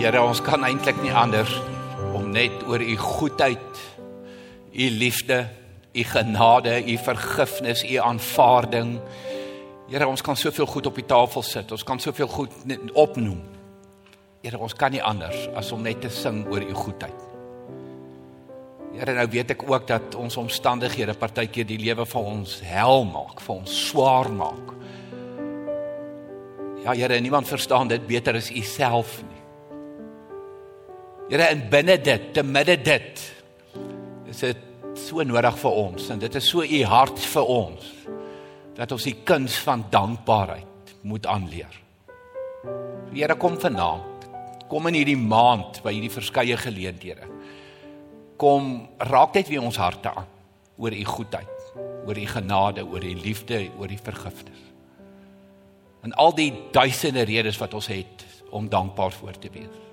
Here, ons kan eintlik nie anders om net oor u goedheid, u liefde, u genade, u vergifnis, u aanvaarding. Here, ons kan soveel goed op die tafel sit. Ons kan soveel goed opnoem. Here, ons kan nie anders as om net te sing oor u goedheid. Here, nou weet ek ook dat ons omstandighede partykeer die lewe van ons hel maak, vir ons swaar maak. Ja, Here, niemand verstaan dit beter as u self nie. Here in binne dit, te midde dit is dit so nodig vir ons en dit is so u hart vir ons dat ons die kuns van dankbaarheid moet aanleer. Here kom vanaand. Kom in hierdie maand by hierdie verskeie geleenthede. Kom raak net weer ons harte aan oor u goedheid, oor u genade, oor u liefde, oor u vergifnis. En al die duisende redes wat ons het om dankbaar voor te wees.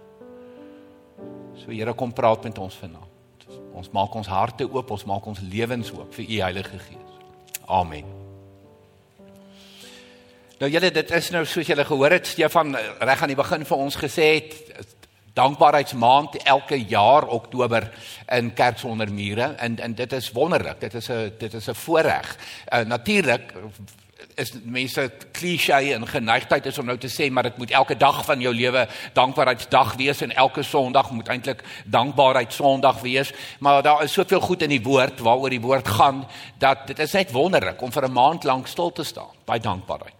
So Here kom praat met ons vanaand. Ons maak ons harte oop, ons maak ons lewens oop vir u Heilige Gees. Amen. Nou julle dit is nou soos julle gehoor het Stefan reg aan die begin vir ons gesê het dankbaarheidsmaand elke jaar Oktober in Kerk sonder mure en en dit is wonderlik. Dit is 'n dit is 'n voorreg. Uh, Natuurlik is mense klise en geneigtheid is om nou te sê maar dit moet elke dag van jou lewe dankbaarheidsdag wees en elke Sondag moet eintlik dankbaarheid Sondag wees maar daar is soveel goed in die woord waaroor die woord gaan dat dit is net wonderlik om vir 'n maand lank stil te staan by dankbaarheid.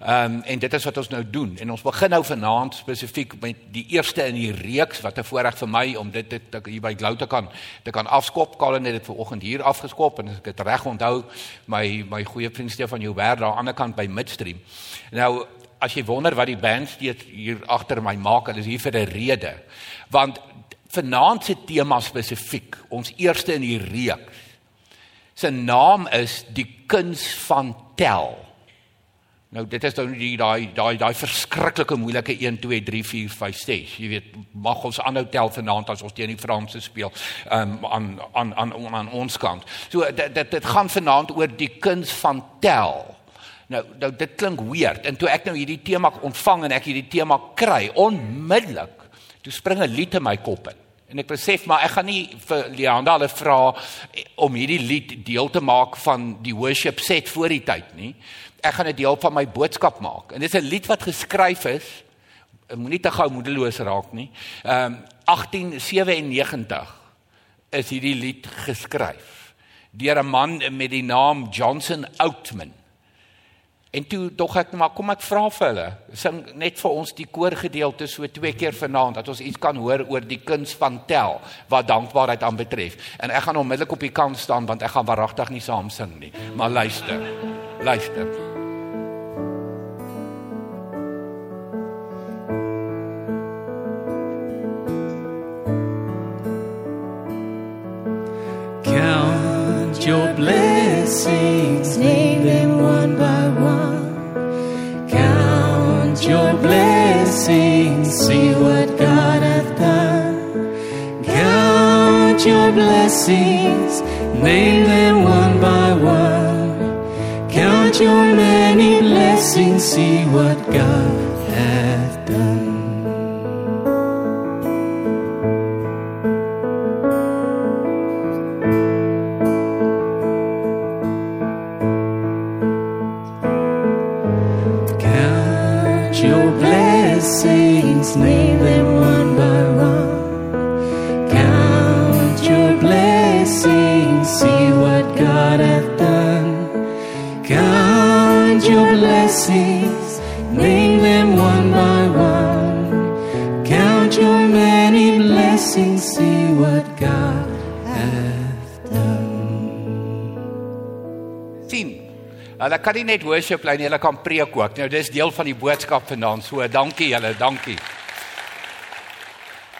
Ehm um, en dit is wat ons nou doen en ons begin nou vanaand spesifiek met die eerste in die reeks wat 'n voorreg vir my om dit dit hier by Glou te kan te kan afskop. Colin het dit vanoggend hier afgeskop en as ek dit reg onthou, my my goeie vriend Stefan Joubert daar aan die ander kant by Midstream. Nou as jy wonder wat die band steeds hier agter my maak, hulle is hier vir 'n rede. Want vanaand se tema spesifiek, ons eerste in die reeks. Sy naam is die kuns van tel. Nou dit is nou die daai daai daai verskriklike moeilike 1 2 3 4 5 6. Jy weet, mag ons aanhou tel vanaand as ons teen die Franse speel, um, aan aan aan aan ons kant. So dit dit dit gaan vanaand oor die kuns van tel. Nou nou dit klink weird en toe ek nou hierdie tema ontvang en ek hierdie tema kry, onmiddellik toe spring 'n lied in my kop in. En ek besef maar ek gaan nie vir Leanda hulle vra om hierdie lied deel te maak van die worship set voor die tyd nie ek gaan 'n deel van my boodskap maak. En dis 'n lied wat geskryf is. Moenie te gou moedeloos raak nie. Ehm um, 1897 is hierdie lied geskryf deur 'n man met die naam Johnson Outman. En toe dog ek maar kom ek vra vir hulle, sing net vir ons die koorgedeelte so twee keer vanaand dat ons iets kan hoor oor die kuns van tel wat dankbaarheid aanbetref. En ek gaan onmiddellik op die kant staan want ek gaan waaragtig nie saam sing nie. Maar luister. Luister. your blessings, name them one by one. Count your blessings, see what God hath done. Count your blessings, name them one by one. Your many blessings, see what God kan nie net worship lei nie, hulle kan preek ook. Nou dis deel van die boodskap vanaand. So dankie julle, dankie.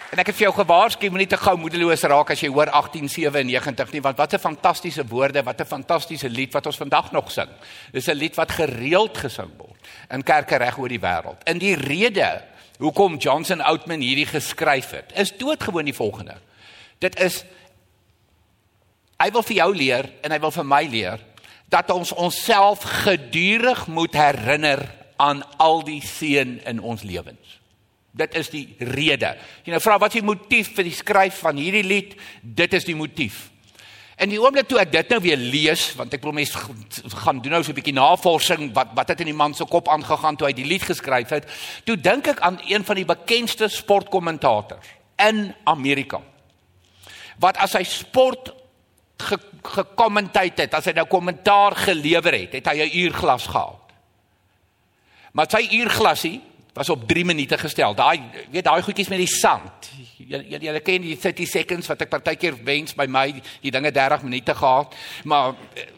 En ek het vir jou gewaarsku moenie te gou moedeloos raak as jy hoor 1897 nie want wat 'n fantastiese woorde, wat 'n fantastiese lied wat ons vandag nog sing. Dis 'n lied wat gereeld gesing word in kerke reg oor die wêreld. In die rede hoekom Johnson Outman hierdie geskryf het, is doodgewoon die volgende. Dit is hy wil vir jou leer en hy wil vir my leer dat ons onsself gedurig moet herinner aan al die seën in ons lewens. Dit is die rede. Jy nou vra wat is die motief vir die skryf van hierdie lied? Dit is die motief. En die oomblik toe ek dit nou weer lees, want ek wil mens gaan doen nou so 'n bietjie navorsing wat wat het in die man se kop aangegaan toe hy die lied geskryf het, toe dink ek aan een van die bekendste sportkommentators in Amerika. Wat as hy sport gekommenteer het, as hy nou kommentaar gelewer het, het hy 'n uurglas gehad. Maar sy uurglasie was op 3 minute gestel. Daai weet daai goedjies met die sand. Jy jy jy ken die 30 seconds wat ek partykeer wens by my die dinge 30 minute gehad. Maar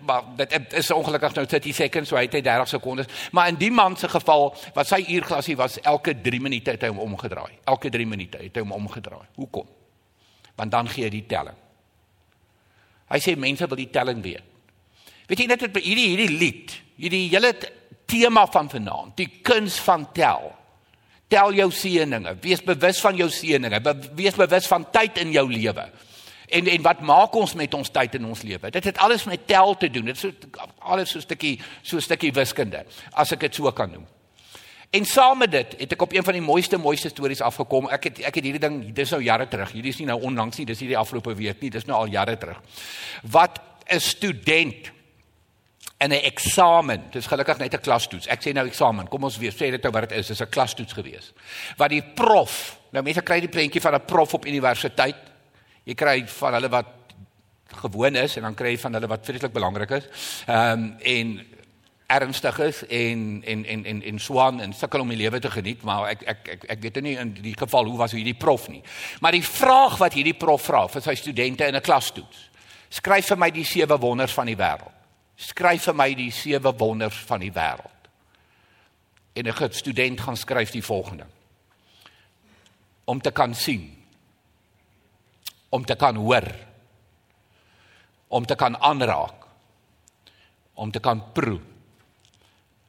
maar dit is ongelukkig nou 30 seconds, so hy het 30 sekondes. Maar in die man se geval wat sy uurglasie was elke 3 minute het hy hom omgedraai. Elke 3 minute het hy hom omgedraai. Hoekom? Want dan gee hy die telling. Hy sê mense wil die telling weet. Weet jy net dit hierdie hierdie lied, hierdie hele tema van vanaand, die kuns van tel tel jou seëninge. Wees bewus van jou seëninge. Be wees bewus van tyd in jou lewe. En en wat maak ons met ons tyd in ons lewe? Dit het alles met tel te doen. Dit is so alles so 'n stukkie so 'n stukkie wiskunde, as ek dit so kan noem. En saam met dit het ek op een van die mooiste mooiste stories afgekom. Ek het ek het hierdie ding, dis nou jare terug. Hierdie is nie nou onlangs nie, dis hierdie afgelope week nie, dis nou al jare terug. Wat 'n student in 'n eksamen. Dis gelukkig net 'n klastoets. Ek sê nou eksamen. Kom ons weer sê dit nou wat dit is. Dis 'n klastoets gewees. Wat die prof, nou mense kry die prentjie van 'n prof op universiteit. Jy kry van hulle wat gewoon is en dan kry jy van hulle wat vreeslik belangrik is. Ehm um, en ernstig is en en en en en swan en sukkel om die lewe te geniet, maar ek ek ek ek weet nie in die geval hoe was hierdie prof nie. Maar die vraag wat hierdie prof vra vir sy studente in 'n klastoets. Skryf vir my die sewe wonders van die wêreld skryf vir my die sewe wonders van die wêreld. En 'n student gaan skryf die volgende. Om te kan sien. Om te kan hoor. Om te kan aanraak. Om te kan proe.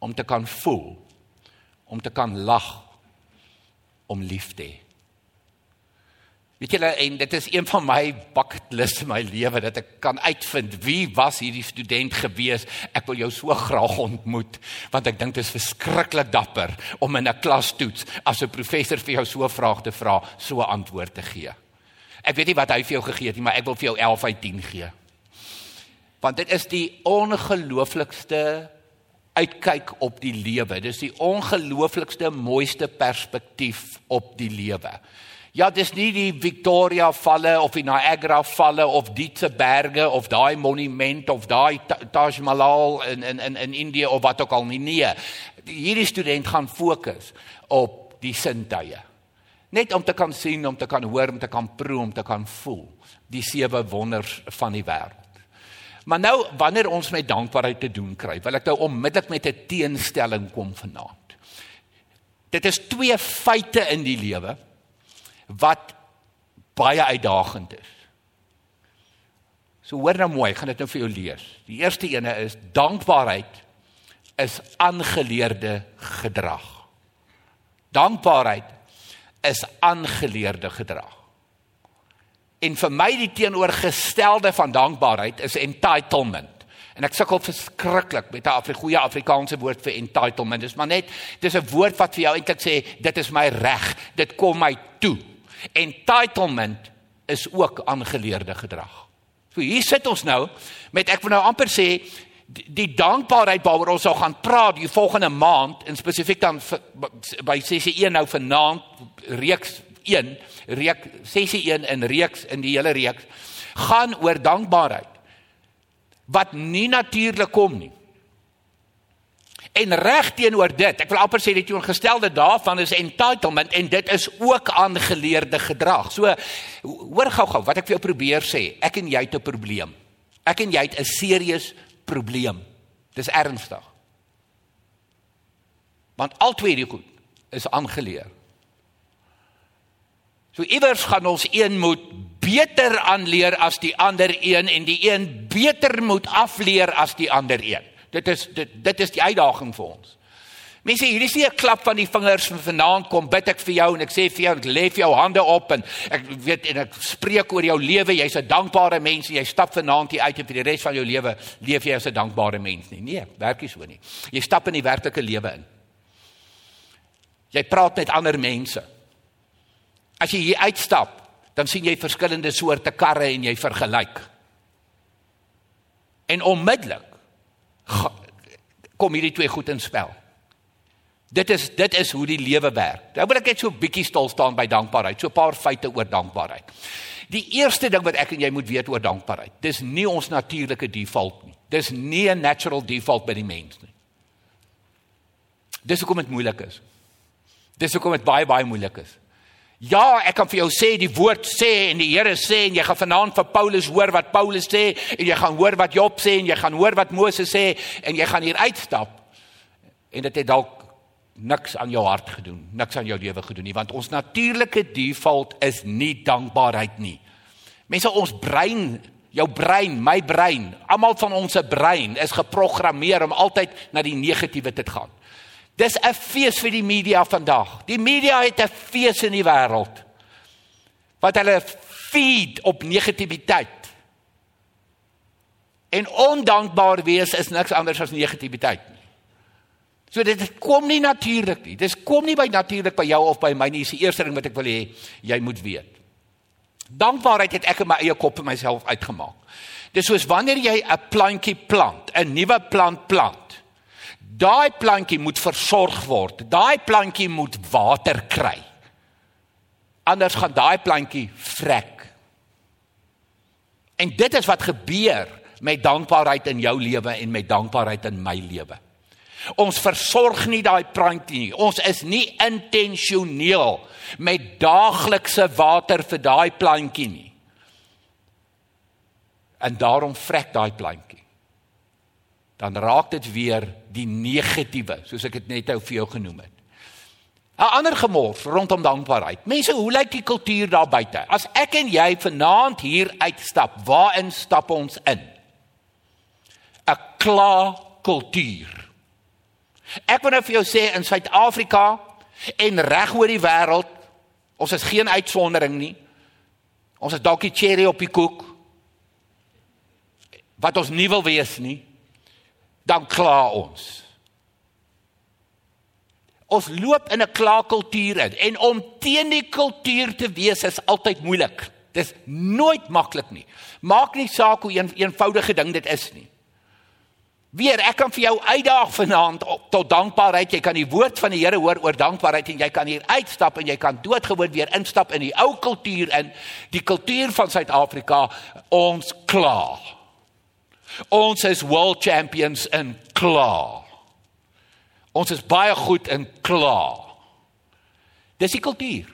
Om te kan voel. Om te kan lag. Om lief te hê. Weet julle en dit is een van my bucket list in my lewe dat ek kan uitvind wie was hierdie student gewees. Ek wil jou so graag ontmoet want ek dink dit is verskriklik dapper om in 'n klastoets as 'n professor vir jou so 'n vraag te vra, so 'n antwoord te gee. Ek weet nie wat hy vir jou gegee het nie, maar ek wil vir jou 11 uit 10 gee. Want dit is die ongelooflikste uitkyk op die lewe. Dis die ongelooflikste mooiste perspektief op die lewe. Ja, dis nie die Victoria valle of die Niagara valle of Dietse berge of daai monument of daai Taj Mahal in in in in Indië of wat ook al nie. Nee. Hierdie student gaan fokus op die sintuie. Net om te kan sien, om te kan hoor, om te kan proe, om te kan voel die sewe wonders van die wêreld. Maar nou wanneer ons met dankbaarheid te doen kry, wil ek nou onmiddellik met 'n teenstelling kom vanaand. Dit is twee feite in die lewe wat baie uitdagend is. So hoor nou mooi, ek gaan dit nou vir jou lees. Die eerste ene is dankbaarheid is aangeleerde gedrag. Dankbaarheid is aangeleerde gedrag. En vir my die teenoorgestelde van dankbaarheid is entitlement. En ek sukkel verskriklik met 'n Afri goeie Afrikaanse woord vir entitlement. Dis maar net dis 'n woord wat vir jou eintlik sê dit is my reg. Dit kom my toe. Entitlement is ook aangeleerde gedrag. So hier sit ons nou met ek wil nou amper sê die, die dankbaarheid waaroor ons sou gaan praat die volgende maand en spesifiek dan by sessie 1 nou vanaand reeks 1 reek sessie 1 in reeks in die hele reeks gaan oor dankbaarheid wat nie natuurlik kom nie. En reg teenoor dit, ek wil amper sê die teenoorgestelde daarvan is entitlement en dit is ook aangeleerde gedrag. So hoor gou-gou wat ek vir jou probeer sê. Ek en jy het 'n probleem. Ek en jy het 'n serieus probleem. Dis ernstig. Want al twee die goed is aangeleer. So iewers gaan ons een moet beter aanleer as die ander een en die een beter moet afleer as die ander een. Dit is dit dit is die uitdaging vir ons. Mense, hierdie is nie 'n klap van die vingers van vanaand kom bid ek vir jou en ek sê vir jou ek lê vir jou hande op en ek weet en ek spreek oor jou lewe. Jy's 'n dankbare mens en jy stap vanaand hier uit en vir die res van jou lewe leef jy as 'n dankbare mens nie. Nee, werk nie so nie. Jy stap in die werklike lewe in. Jy praat met ander mense. As jy hier uitstap, dan sien jy verskillende soorte karre en jy vergelyk. En onmiddellik kom hierdie twee goed in spel. Dit is dit is hoe die lewe werk. Nou wil ek net so 'n bietjie stil staan by dankbaarheid. So 'n paar feite oor dankbaarheid. Die eerste ding wat ek en jy moet weet oor dankbaarheid, dis nie ons natuurlike default nie. Dis nie 'n natural default by die mens nie. Dis hoekom dit moeilik is. Dis hoekom dit baie baie moeilik is. Ja, ek kan vir jou sê die woord sê en die Here sê en jy gaan vanaand vir Paulus hoor wat Paulus sê en jy gaan hoor wat Job sê en jy gaan hoor wat Moses sê en jy gaan hier uitstap en dit het dalk niks aan jou hart gedoen, niks aan jou lewe gedoen nie, want ons natuurlike default is nie dankbaarheid nie. Mense ons brein, jou brein, my brein, almal van ons se brein is geprogrammeer om altyd na die negatiewe te gaan. Dis 'n fees vir die media vandag. Die media het 'n fees in die wêreld. Wat hulle feed op negativiteit. En ondankbaar wees is niks anders as negativiteit nie. So dit kom nie natuurlik nie. Dis kom nie by natuurlik by jou of by my nie. Dis die eerste ding wat ek wil hê jy moet weet. Dankbaarheid het ek in my eie kop vir myself uitgemaak. Dis soos wanneer jy 'n plantjie plant, 'n nuwe plant plant. Daai plantjie moet versorg word. Daai plantjie moet water kry. Anders gaan daai plantjie vrek. En dit is wat gebeur met dankbaarheid in jou lewe en met dankbaarheid in my lewe. Ons versorg nie daai plantjie nie. Ons is nie intentioneel met daaglikse water vir daai plantjie nie. En daarom vrek daai plantjie. Dan raak dit weer die negatiewe, soos ek dit net nou vir jou genoem het. 'n Ander gemors rondom dankbaarheid. Mense, hoe lyk die kultuur daar buite? As ek en jy vanaand hier uitstap, waarin stap ons in? 'n Kla kultuur. Ek wil nou vir jou sê in Suid-Afrika en reg oor die wêreld, ons is geen uitsondering nie. Ons is dalk die cherry op die koek wat ons nie wil wees nie. Dan kla ons. Ons loop in 'n klaakultuur in en om teen die kultuur te wees is altyd moeilik. Dis nooit maklik nie. Maak nie saak hoe een, eenvoudige ding dit is nie. Weer, ek kan vir jou uitdaag vanaand tot dankbaarheid. Jy kan die woord van die Here hoor oor dankbaarheid en jy kan hier uitstap en jy kan doodgewoon weer instap in die ou kultuur in die kultuur van Suid-Afrika. Ons kla. Ons is world champions in kla. Ons is baie goed in kla. Dis die kultuur.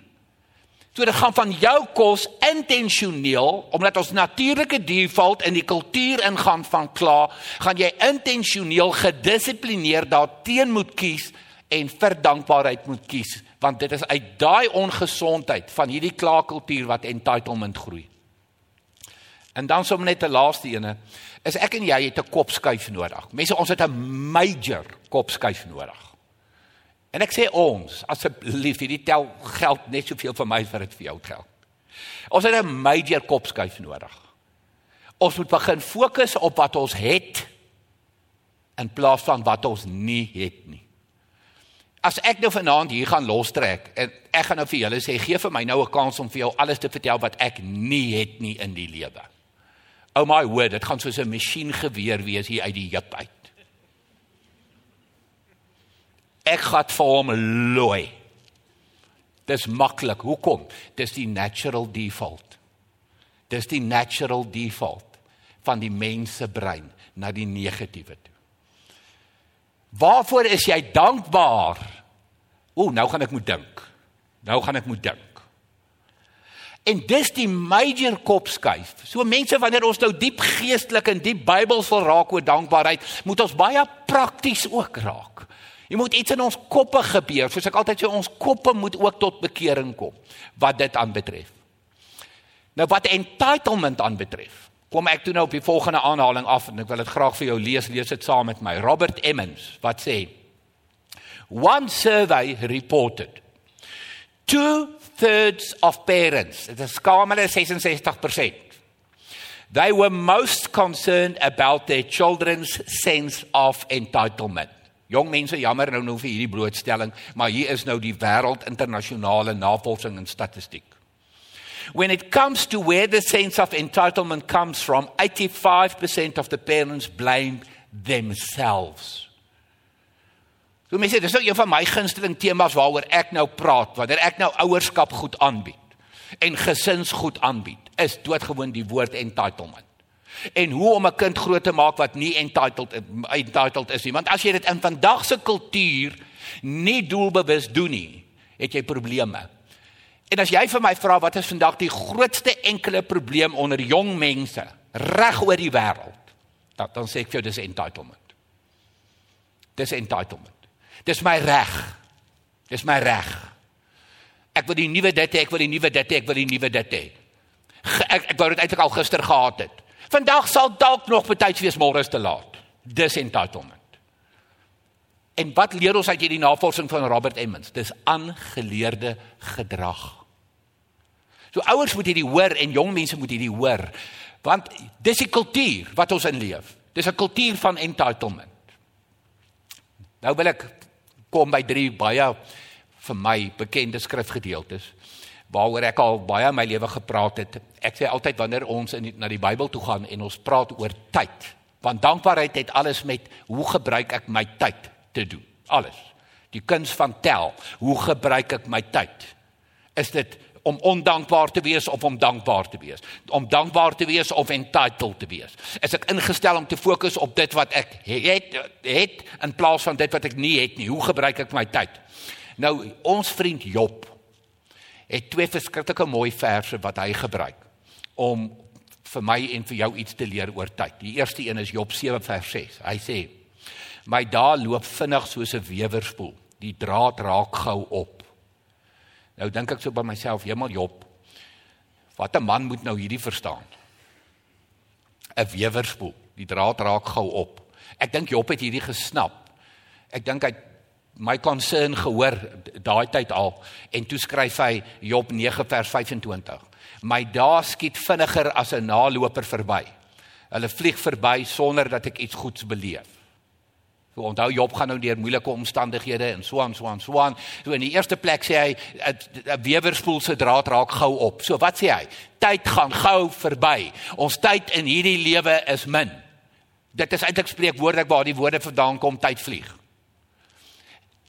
So dit gaan van jou kos intentioneel omdat ons natuurlike default in die kultuur ingaan van kla, gaan jy intentioneel gedissiplineerd daarteen moet kies en vir dankbaarheid moet kies want dit is uit daai ongesondheid van hierdie klaakultuur wat entitlement groei. En dan sommer net 'n laaste ene is ek en jy het 'n kopskuif nodig. Mense, ons het 'n major kopskuif nodig. En ek sê ons, asseblief, hierdie tel geld net soveel vir my vir dit vir jou geld. Ons het 'n major kopskuif nodig. Ons moet begin fokus op wat ons het in plaas van wat ons nie het nie. As ek nou vanaand hier gaan lostrek en ek gaan nou vir julle sê gee vir my nou 'n kans om vir jou alles te vertel wat ek nie het nie in die lewe. Oh my word, dit gaan soos 'n masjiengeweer wees hier uit die heup uit. Ek gaan vir hom looi. Dis maklik. Hoekom? Dis die natural default. Dis die natural default van die mens se brein na die negatiewe toe. Waarvoor is jy dankbaar? Ooh, nou gaan ek moet dink. Nou gaan ek moet dink. En dis die major kopskuif. So mense wanneer ons nou diep geestelik en diep Bybels wil raak oor dankbaarheid, moet ons baie prakties ook raak. Jy moet iets in ons koppe gebeur, soos ek altyd sê ons koppe moet ook tot bekering kom wat dit aanbetref. Nou wat entitlement aanbetref, kom ek toe nou op die volgende aanhaling af en ek wil dit graag vir jou lees, lees dit saam met my. Robert Emmons wat sê One survey reported two thirds of parents, dit is skamele 66%. They were most concerned about their children's sense of entitlement. Jong mense jammer nou nou vir hierdie blootstelling, maar hier is nou die wêreld internasionale navorsing en statistiek. When it comes to where the sense of entitlement comes from, 85% of the parents blame themselves. So mense, dis nou een van my gunsteling temas waaroor ek nou praat, wanneer ek nou ouerskap goed aanbied en gesinsgoed aanbied, is doodgewoon die woord entitlement. En hoe om 'n kind groot te maak wat nie entitled entitled is nie, want as jy dit in vandag se kultuur nie doelbewus doen nie, het jy probleme. En as jy vir my vra wat is vandag die grootste enkele probleem onder jong mense reg oor die wêreld, dan sê ek vir jou dis entitlement. Dis entitlement. Dis my reg. Dis my reg. Ek wil die nuwe dit hê, ek wil die nuwe dit hê, ek wil die nuwe dit hê. Ek ek wou dit eintlik al gister gehad het. Vandag sal dalk nog betyds wees môre is te laat. Dis entitlement. En wat leer ons uit hierdie navorsing van Robert Emmons? Dis aangeleerde gedrag. So ouers moet hierdie hoor en jong mense moet hierdie hoor. Want dis die kultuur wat ons in leef. Dis 'n kultuur van entitlement. Nou wil ek kom by drie baie vir my bekende skrifgedeeltes waaroor ek al baie in my lewe gepraat het. Ek sê altyd wanneer ons in die, na die Bybel toe gaan en ons praat oor tyd, want dankbaarheid het alles met hoe gebruik ek my tyd te doen. Alles. Die kuns van tel, hoe gebruik ek my tyd? Is dit om ondankbaar te wees of om dankbaar te wees? Om dankbaar te wees of entitled te wees? Is ek ingestel om te fokus op dit wat ek het het in plaas van dit wat ek nie het nie? Hoe gebruik ek my tyd? Nou ons vriend Job het twee verskriklike mooi verse wat hy gebruik om vir my en vir jou iets te leer oor tyd. Die eerste een is Job 7 vers 6. Hy sê: "My dae loop vinnig soos 'n wewerspoel. Die draad raak gou op." Nou dink ek so by myself, hemel Job. Wat 'n man moet nou hierdie verstaan? 'n Wewerspoel. Die draad raak gou op. Ek dink Job het hierdie gesnap. Ek dink hy my concern gehoor daai tyd al en toe skryf hy Job 9 vers 25. My dae skiet vinniger as 'n naloper verby. Hulle vlieg verby sonder dat ek iets goeds beleef. So onthou Job gaan nou deur moeilike omstandighede en so aan so aan so aan. So in die eerste plek sê hy 'n wewerspoel se draad raak gou op. So wat sê hy? Tyd gaan gou verby. Ons tyd in hierdie lewe is min. Dit is eintlik spreekwoordelik waar die woorde vandaan kom tyd vlieg.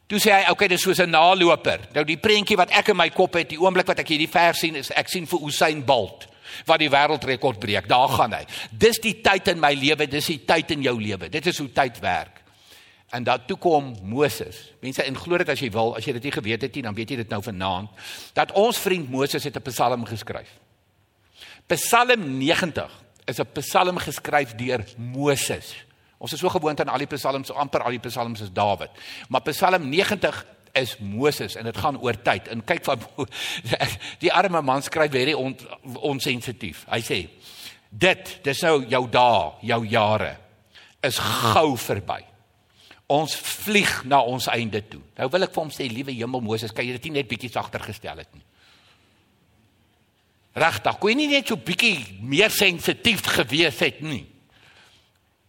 Toe sê hy, "Oké, okay, dis soos 'n naloper." Nou die prentjie wat ek in my kop het, die oomblik wat ek hierdie vers sien, is ek sien vir Usain Bolt wat die wêreldrekord breek. Daar gaan hy. Dis die tyd in my lewe, dis die tyd in jou lewe. Dit is hoe tyd werk. En dan toe kom Moses. Mense, en glo dit as jy wil, as jy dit nie geweet het nie, dan weet jy dit nou vanaand, dat ons vriend Moses het 'n Psalm geskryf. Psalm 90 is 'n Psalm geskryf deur Moses. Ons is so gewoond aan al die psalms, amper al die psalms is Dawid. Maar Psalm 90 is Moses en dit gaan oor tyd. En kyk wat die arme man skryf baie on, onsensitief. Hy sê: "Dit, dis nou jou dae, jou jare is gou verby. Ons vlieg na ons einde toe." Nou wil ek vir hom sê, liewe Hemel Moses, kan jy dit nie net bietjie sagter gestel het nie? Regtig, kon jy nie net so bietjie meer sensitief gewees het nie?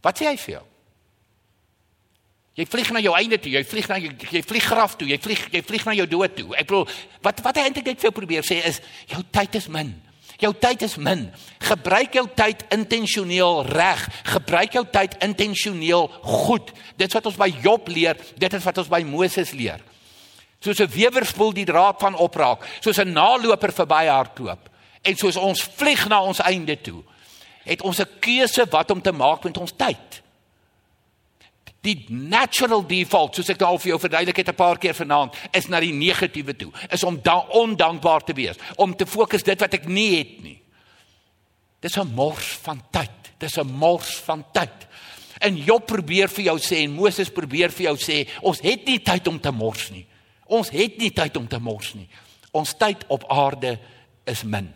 Wat sê hy vir jou? Jy vlieg na jou einde toe, jy vlieg na jou jy vlieg graf toe, jy vlieg jy vlieg na jou dood toe. Ek bedoel, wat wat hy eintlik net vir jou probeer sê is jou tyd is min. Jou tyd is min. Gebruik jou tyd intentioneel reg. Gebruik jou tyd intentioneel goed. Dit wat ons by Job leer, dit is wat ons by Moses leer. Soos 'n wewer spoel die draad van opraak, soos 'n naloper verby hardloop en soos ons vlieg na ons einde toe het ons 'n keuse wat om te maak met ons tyd. Die natural default, soos ek al vir jou verduidelik het 'n paar keer vanaand, is na die negatiewe toe. Is om ondankbaar te wees, om te fokus dit wat ek nie het nie. Dis 'n mors van tyd. Dis 'n mors van tyd. En Job probeer vir jou sê en Moses probeer vir jou sê, ons het nie tyd om te mors nie. Ons het nie tyd om te mors nie. Ons tyd op aarde is min.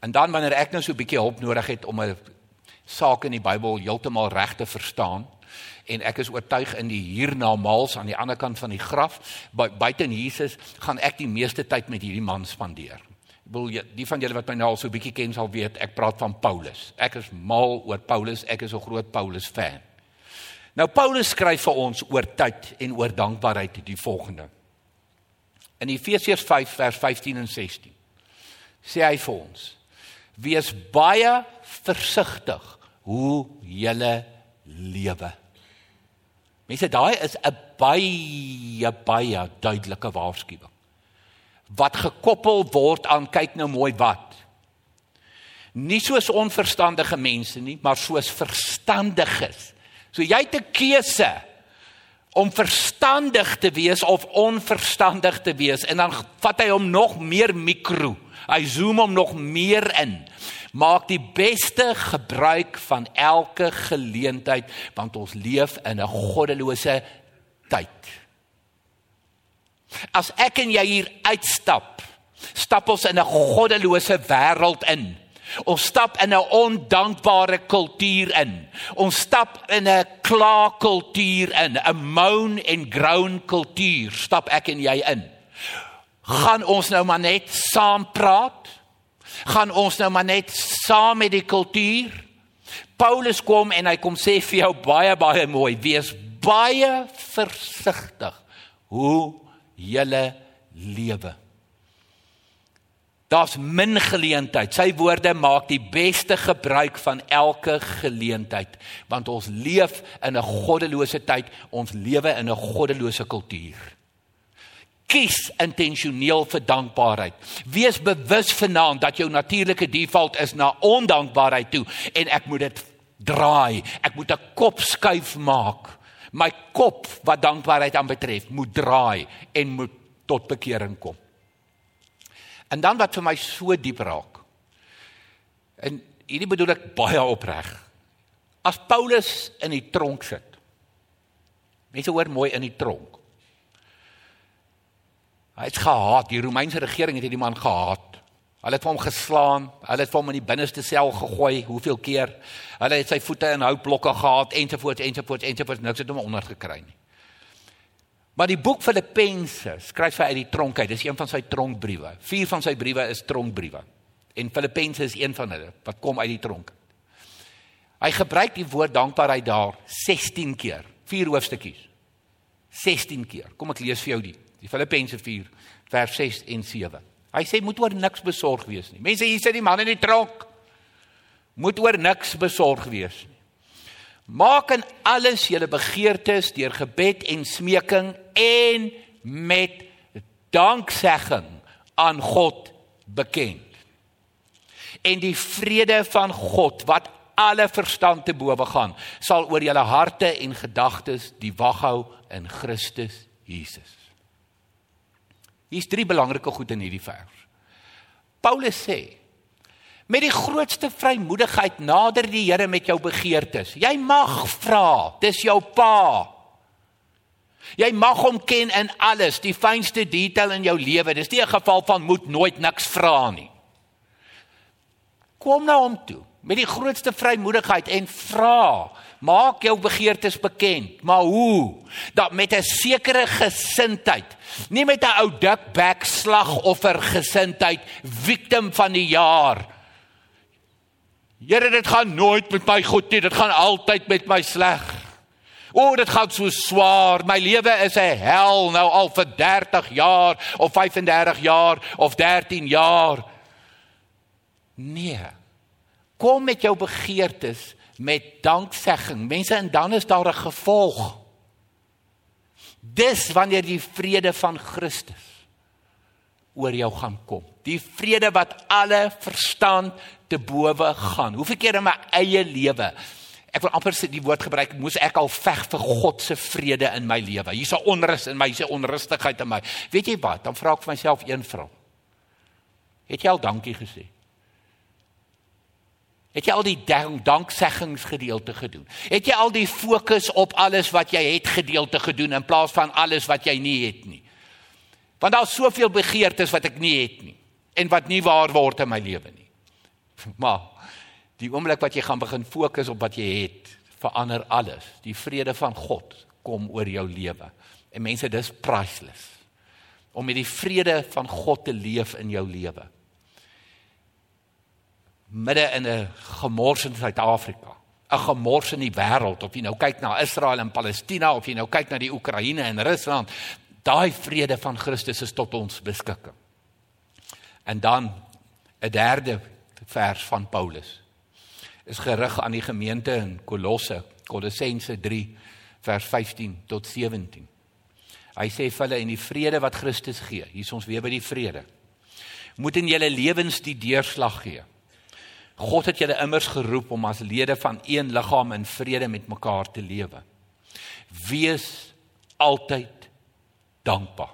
En dan wanneer ek nou so 'n bietjie hulp nodig het om 'n saak in die Bybel heeltemal reg te verstaan en ek is oortuig in die hiernamaals aan die ander kant van die graf buite in Jesus gaan ek die meeste tyd met hierdie man spandeer. Ek bedoel die van julle wat my nou al so bietjie ken sal weet ek praat van Paulus. Ek is mal oor Paulus, ek is 'n groot Paulus fan. Nou Paulus skryf vir ons oor tyd en oor dankbaarheid die volgende. In Efesiërs 5 vers 15 en 16 sê hy vir ons: Wees baie versigtig hoe jy lewe. Mense, daai is 'n baie baie duidelike waarskuwing. Wat gekoppel word aan kyk nou mooi wat. Nie soos onverstandige mense nie, maar soos verstandiges. So jy het 'n keuse om verstandig te wees of onverstandig te wees en dan vat hy hom nog meer mikro. Hy zoom hom nog meer in. Maak die beste gebruik van elke geleentheid want ons leef in 'n goddelose tyd. As ek en jy hier uitstap, stap ons in 'n goddelose wêreld in. Ons stap in 'n ondankbare kultuur in. Ons stap in 'n klaagkultuur in, 'n moan en groan kultuur stap ek en jy in. Gaan ons nou maar net saam praat? Gaan ons nou maar net saam met die kultuur? Paulus kom en hy kom sê vir jou baie baie mooi, wees baie versigtig hoe jy lewe. Daar's min geleentheid. Sy woorde maak die beste gebruik van elke geleentheid want ons leef in 'n goddelose tyd. Ons lewe in 'n goddelose kultuur. Kies intentioneel vir dankbaarheid. Wees bewus vanaand dat jou natuurlike default is na ondankbaarheid toe en ek moet dit draai. Ek moet 'n kop skuif maak. My kop wat dankbaarheid aanbetref, moet draai en moet tot bekering kom. En dan wat vir my so diep raak. En hierdie bedoel ek baie opreg. As Paulus in die tronk sit. Mense hoor mooi in die tronk. Hy het gehaat, die Romeinse regering het hierdie man gehaat. Hulle het hom geslaan, hulle het hom in die binneste sel gegooi, hoeveel keer? Hulle het sy voete in houtblokke gehad ensovoorts ensovoorts ensovoorts niks het hom onder gekry nie. Maar die boek Filippense skryf hy uit die tronk uit. Dis een van sy tronkbriewe. Vier van sy briewe is tronkbriewe. En Filippense is een van hulle wat kom uit die tronk. Hy gebruik die woord dankbaarheid daar 16 keer. Vier hoofstukkies. 16 keer. Kom ek lees vir jou die. Die Filippense 4 vers 6 en 7. Hy sê moet oor niks besorg wees nie. Mense hier sit die man in die tronk. Moet oor niks besorg wees nie. Maak in alles julle begeertes deur gebed en smeking en met danksegging aan God bekend. En die vrede van God wat alle verstand te bowe gaan, sal oor julle harte en gedagtes die wag hou in Christus Jesus. Hier's drie belangrike goed in hierdie vers. Paulus sê Met die grootste vrymoedigheid nader die Here met jou begeertes. Jy mag vra, dis jou pa. Jy mag hom ken in alles, die fynste detail in jou lewe. Dis nie 'n geval van moet nooit niks vra nie. Kom na hom toe met die grootste vrymoedigheid en vra. Maak jou begeertes bekend, maar hoe? Dat met 'n sekere gesindheid, nie met 'n ou dik back slagoffer gesindheid, victim van die jaar Here, dit gaan nooit met my goed nie. Dit gaan altyd met my sleg. O, dit gaan so swaar. My lewe is 'n hel nou al vir 30 jaar of 35 jaar of 13 jaar. Nee. Kom met jou begeertes met danksegging. Mense, en dan is daar 'n gevolg. Dis wanneer die vrede van Christus oor jou gaan kom. Die vrede wat alle verstand te bowe gaan. Hoeveel keer in my eie lewe ek wil amper sê die woord gebruik, moes ek al veg vir God se vrede in my lewe. Hier's 'n onrus in my, hier's 'n onrustigheid in my. Weet jy wat? Dan vra ek vir myself een vraag. Het jy al dankie gesê? Het jy al die dankseggingsgedeelte gedoen? Het jy al die fokus op alles wat jy het gedeelte gedoen in plaas van alles wat jy nie het nie? Want daar's soveel begeertes wat ek nie het nie en wat nie waar word in my lewe nie. Maar die oomblik wat jy gaan begin fokus op wat jy het, verander alles. Die vrede van God kom oor jou lewe. En mense, dis priceless. Om met die vrede van God te leef in jou lewe. Midde in 'n gemors in Suid-Afrika, 'n gemors in die wêreld of jy nou kyk na Israel en Palestina of jy nou kyk na die Oekraïne en Rusland, daai vrede van Christus is tot ons beskikking. En dan 'n derde vers van Paulus is gerig aan die gemeente in Kolosse, Kolossense 3 vers 15 tot 17. Hy sê vir hulle en die vrede wat Christus gee, hier is ons weer by die vrede. Moet in julle lewens die deurslag gee. God het julle immers geroep om as lede van een liggaam in vrede met mekaar te lewe. Wees altyd dankbaar.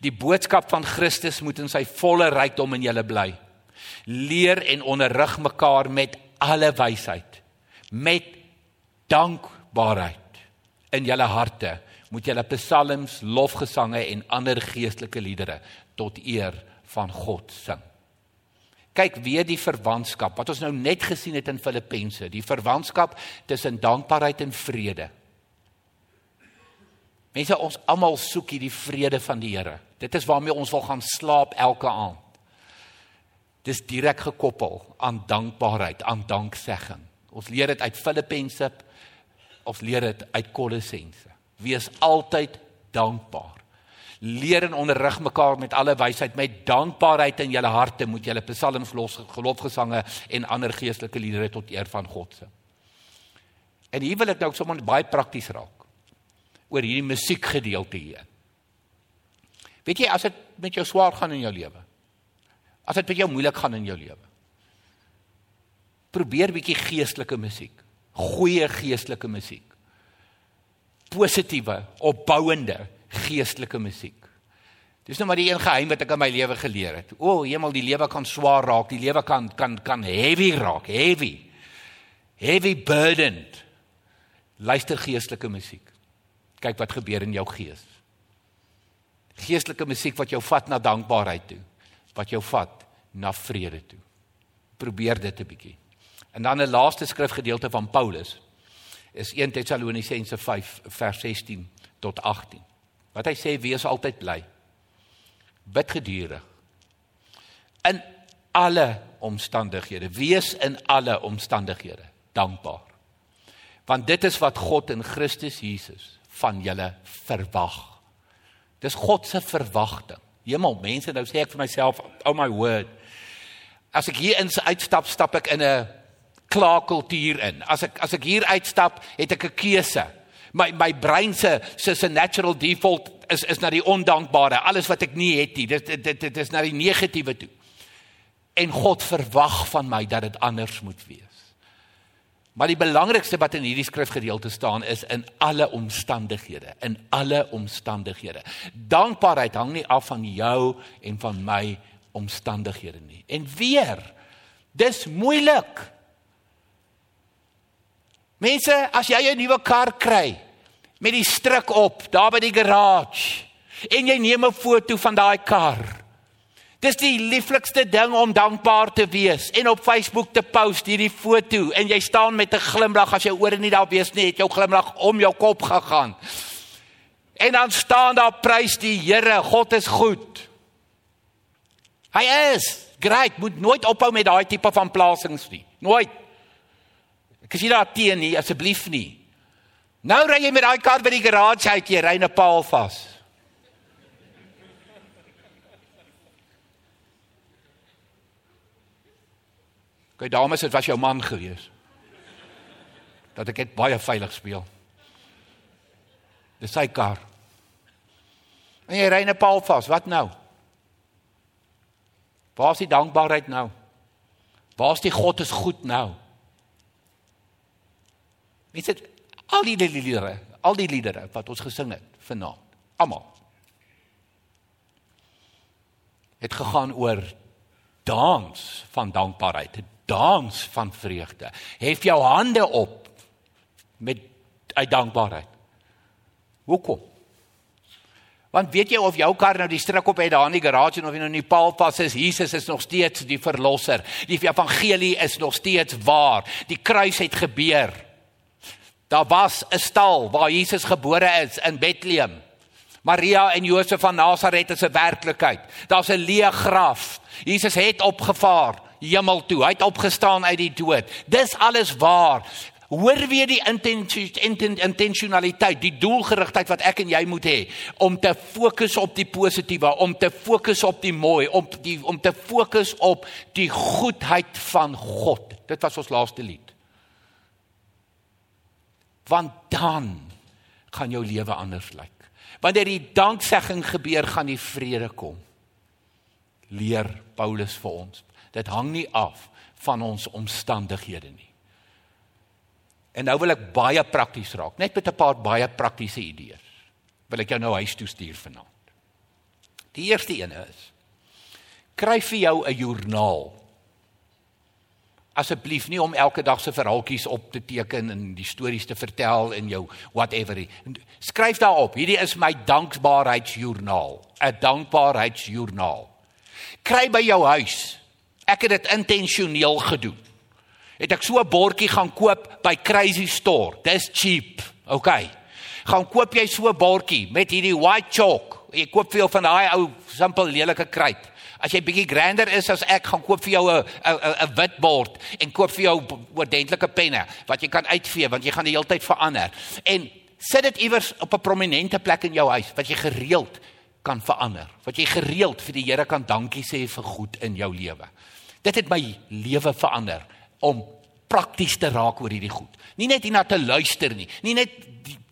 Die boodskap van Christus moet in sy volle rykdom in julle bly. Leer en onderrig mekaar met alle wysheid, met dankbaarheid in julle harte. Moet julle psalms, lofgesange en ander geestelike liedere tot eer van God sing kyk weer die verwantskap wat ons nou net gesien het in Filippense, die verwantskap tussen dankbaarheid en vrede. Mense, ons almal soek hierdie vrede van die Here. Dit is waarmee ons wil gaan slaap elke aand. Dis direk gekoppel aan dankbaarheid, aan danksegging. Ons leer dit uit Filippense, ons leer dit uit Kolossense. Wees altyd dankbaar leer en onderrig mekaar met alle wysheid met dankbaarheid in julle harte moet julle psalms los geloofgesange en ander geestelike liedere tot eer van God sing. En hier wil ek nou sommer baie prakties raak oor hierdie musiekgedeelte hier. Weet jy as dit met jou swaar gaan in jou lewe? As dit met jou moeilik gaan in jou lewe? Probeer bietjie geestelike musiek. Goeie geestelike musiek. Positiewe, opbouende geestelike musiek. Dis nou maar die een geheim wat ek in my lewe geleer het. O, hemel, die lewe kan swaar raak, die lewe kan kan kan heavy raak, heavy. Heavy burdened. Luister geestelike musiek. Kyk wat gebeur in jou gees. Geestelike musiek wat jou vat na dankbaarheid toe, wat jou vat na vrede toe. Probeer dit 'n bietjie. En dan 'n laaste skrifgedeelte van Paulus is 1 Tessalonisense 5 vers 16 tot 18. Wat hy sê wees altyd bly. Bid gedurig. In alle omstandighede, wees in alle omstandighede dankbaar. Want dit is wat God in Christus Jesus van julle verwag. Dis God se verwagting. Hemel, mense, nou sê ek vir myself, oh my word. As ek hier in uitstap, stap ek in 'n klaarkultuur in. As ek as ek hier uitstap, het ek 'n keuse my my brein se se se natural default is is na die ondankbare. Alles wat ek nie het nie dit dit dit is na die negatiewe toe. En God verwag van my dat dit anders moet wees. Maar die belangrikste wat in hierdie skrifgedeelte staan is in alle omstandighede in alle omstandighede. Dankbaarheid hang nie af van jou en van my omstandighede nie. En weer dis moeilik Mense, as jy 'n nuwe kar kry met die stryk op daar by die garage en jy neem 'n foto van daai kar. Dis die lieflikste ding om dankbaar te wees en op Facebook te post hierdie foto en jy staan met 'n glimlag as jy oor nie daar wees nie, het jou glimlag om jou kop gegaan. En dan staan daar prys die Here, God is goed. Hy is. Great, moet nooit ophou met daai tipe van plasings nie. Nooit. Ek sê daar teen nie, asseblief nie. Nou ry jy met daai kar by die garage uit, jy ry 'n paal vas. Kyk dames, dit was jou man gewees. Dat ek dit baie veilig speel. Dis sy kar. En jy ry 'n paal vas, wat nou? Waar is die dankbaarheid nou? Waar is die God is goed nou? Mense al die liedere, al die liedere wat ons gesing het vanaand, almal het gegaan oor dans van dankbaarheid, dans van vreugde. Hef jou hande op met uit dankbaarheid. Hoekom? Want weet jy of jou kar nou die stryk op het daar in die garage of jy nou in die paal pas is, Jesus is nog steeds die verlosser. Die evangelie is nog steeds waar. Die kruis het gebeur. Daar was 'n stal waar Jesus gebore is in Bethlehem. Maria en Josef van Nasaret is 'n werklikheid. Daar's 'n leë graf. Jesus het opgevaar. hemel toe. Hy het opgestaan uit die dood. Dis alles waar. Hoor weer die intentionaliteit, die doelgerigtheid wat ek en jy moet hê om te fokus op die positiewe, om te fokus op die mooi, om die om te fokus op die goedheid van God. Dit was ons laaste lied. Want dan gaan jou lewe anders lyk. Wanneer die danksegging gebeur, gaan die vrede kom. Leer Paulus vir ons. Dit hang nie af van ons omstandighede nie. En nou wil ek baie prakties raak, net met 'n paar baie praktiese idees. Wil ek jou nou huis toe stuur vanaand. Die eerste een is: kry vir jou 'n joernaal. Asseblief nie om elke dag se verhaaltjies op te teken en die stories te vertel in jou whatever. Skryf daarop. Hierdie is my dankbaarheidsjoernaal, 'n dankbaarheidsjoernaal. Kry by jou huis. Ek het dit intentioneel gedoen het ek so 'n bordjie gaan koop by Crazy Store. Dis cheap. OK. Gaan koop jy so 'n bordjie met hierdie white chalk. Jy koop vir jou van daai ou simpel lelike kruit. As jy bietjie grander is as ek, gaan koop vir jou 'n 'n 'n wit bord en koop vir jou ordentlike penne wat jy kan uitvee want jy gaan die hele tyd verander. En sit dit iewers op 'n prominente plek in jou huis wat jy gereeld kan verander. Wat jy gereeld vir die Here kan dankie sê vir goed in jou lewe. Dit het my lewe verander om prakties te raak oor hierdie goed. Nie net hierna te luister nie, nie net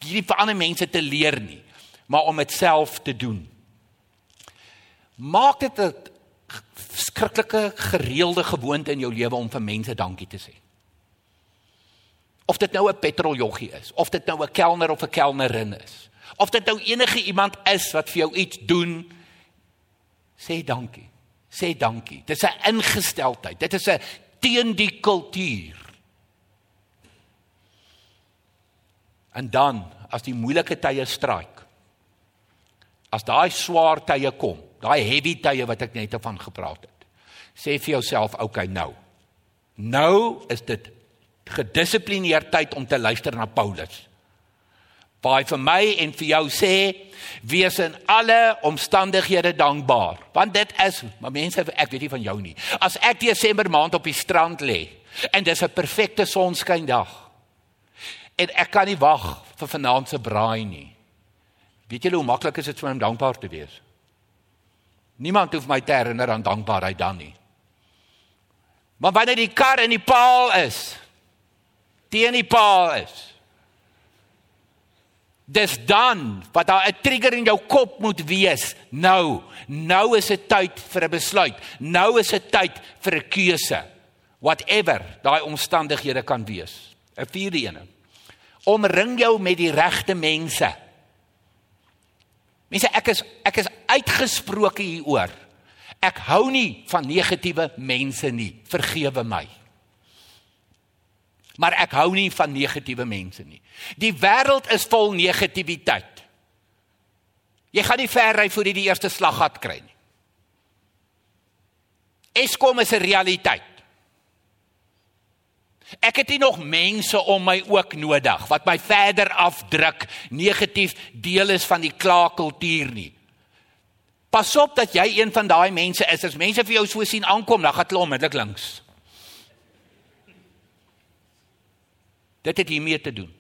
hierdie vir ander mense te leer nie, maar om dit self te doen. Maak dit 'n skrikkelike gereelde gewoonte in jou lewe om vir mense dankie te sê. Of dit nou 'n petroljoggie is, of dit nou 'n kelner of 'n kelnerin is, of dit nou enige iemand is wat vir jou iets doen, sê dankie. Sê dankie. Dit is 'n ingesteldheid. Dit is 'n teen die kultuur. En dan as die moeilike tye straik. As daai swaar tye kom, daai heavy tye wat ek net van gepraat het. Sê vir jouself, okay, nou. Nou is dit gedissiplineerd tyd om te luister na Paulus. Baie vir my en vir jou sê, wees in alle omstandighede dankbaar, want dit is, maar mense, ek weet nie van jou nie. As ek Desember maand op die strand lê en dis 'n perfekte sonskyndag en ek kan nie wag vir vanaand se braai nie. Weet julle hoe maklik is dit vir my om dankbaar te wees? Niemand hoef my te herinner aan dankbaarheid dan nie. Maar wanneer die kar in die paal is, teen die paal is, Dis dan wat daar 'n trigger in jou kop moet wees. Nou, nou is dit tyd vir 'n besluit. Nou is dit tyd vir 'n keuse. Whatever daai omstandighede kan wees. 'n Vierde een. Omring jou met die regte mense. Mense, ek is ek is uitgesproke hieroor. Ek hou nie van negatiewe mense nie. Vergewe my maar ek hou nie van negatiewe mense nie. Die wêreld is vol negativiteit. Jy gaan nie ver ry voor jy die eerste slaggat kry nie. Eskom is 'n realiteit. Ek het nie nog mense om my ook nodig wat my verder afdruk negatief deel is van die klaagkultuur nie. Pas op dat jy een van daai mense is. As mense vir jou so sien aankom, dan gaan hulle onmiddellik links. Dit het hiermee te doen.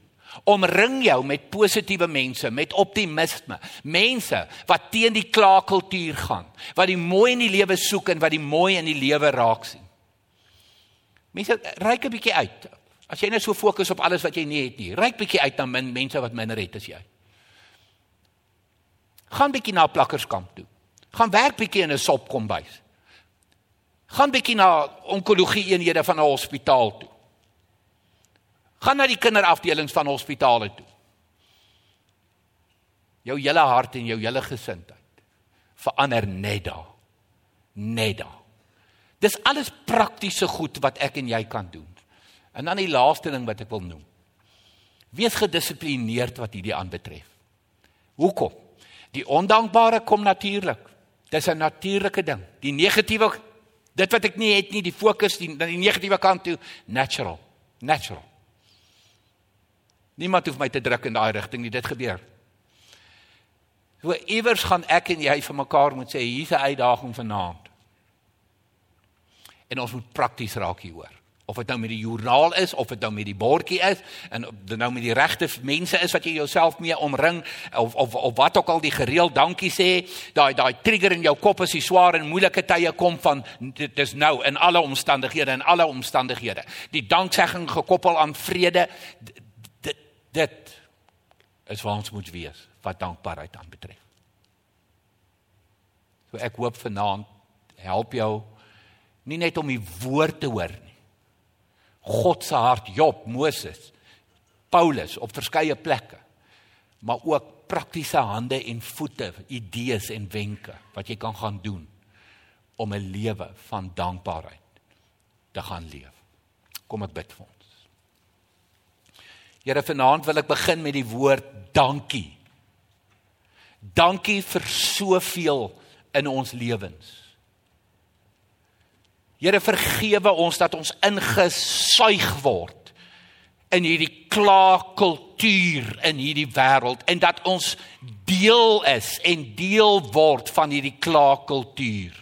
Omring jou met positiewe mense, met optimisme. Mense wat teen die klaagkultuur gaan, wat die mooi in die lewe soek en wat die mooi in die lewe raak sien. Mense, ryk 'n bietjie uit. As jy net so fokus op alles wat jy nie het nie, ryk bietjie uit na min mense wat minder het as jy. Gaan bietjie na plakkerskamp toe. Gaan werk bietjie in 'n sopkombuis. Gaan bietjie na onkologie eenhede van 'n hospitaal toe. Gaan na die kinderafdelings van hospitale toe. Jou hele hart en jou hele gesindheid verander net daar. Net daar. Dis alles praktiese goed wat ek en jy kan doen. En dan die laaste ding wat ek wil noem. Wees gedissiplineerd wat hierdie aanbetref. Hoekom? Die ondankbare kom natuurlik. Dis 'n natuurlike ding. Die negatiewe dit wat ek nie het nie, die fokus die na die negatiewe kant toe, natural. Natural. Niemand hoef my te druk in daai rigting nie, dit gebeur. So iewers gaan ek en jy vir mekaar moet sê hier's 'n uitdaging vanaand. En ons moet prakties raak hieroor. Of dit nou met die joernaal is of dit nou met die bordjie is en of dit nou met die regte mense is wat jy jouself mee omring of of of wat ook al die gereeld dankie sê, daai daai trigger in jou kop as jy swaar en moeilike tye kom van dit is nou in alle omstandighede en alle omstandighede. Die danksegging gekoppel aan vrede dit dit is waar ons moet wees wat dankbaarheid aanbetref. So ek hoop vanaand help jou nie net om die woord te hoor nie. God se hart, Job, Moses, Paulus op verskeie plekke, maar ook praktiese hande en voete, idees en wenke wat jy kan gaan doen om 'n lewe van dankbaarheid te gaan leef. Kom ek bid vir ons. Here, vanaand wil ek begin met die woord dankie. Dankie vir soveel in ons lewens. Here vergewe ons dat ons ingesuig word in hierdie klaagkultuur in hierdie wêreld en dat ons deel is en deel word van hierdie klaagkultuur.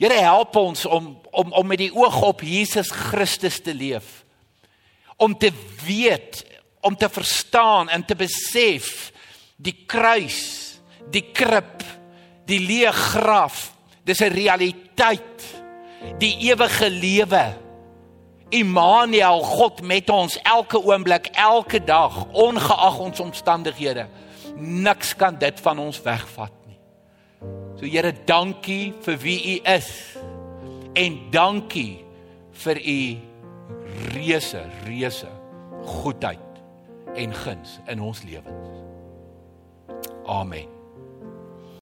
Here help ons om om om met die oog op Jesus Christus te leef. Om te weet, om te verstaan en te besef die kruis, die krib, die leë graf Dis 'n realiteit. Die ewige lewe. Immanuel, God met ons elke oomblik, elke dag, ongeag ons omstandighede. Niks kan dit van ons wegvat nie. So Here, dankie vir wie U is. En dankie vir U reuse, reuse goedheid en guns in ons lewens. Amen.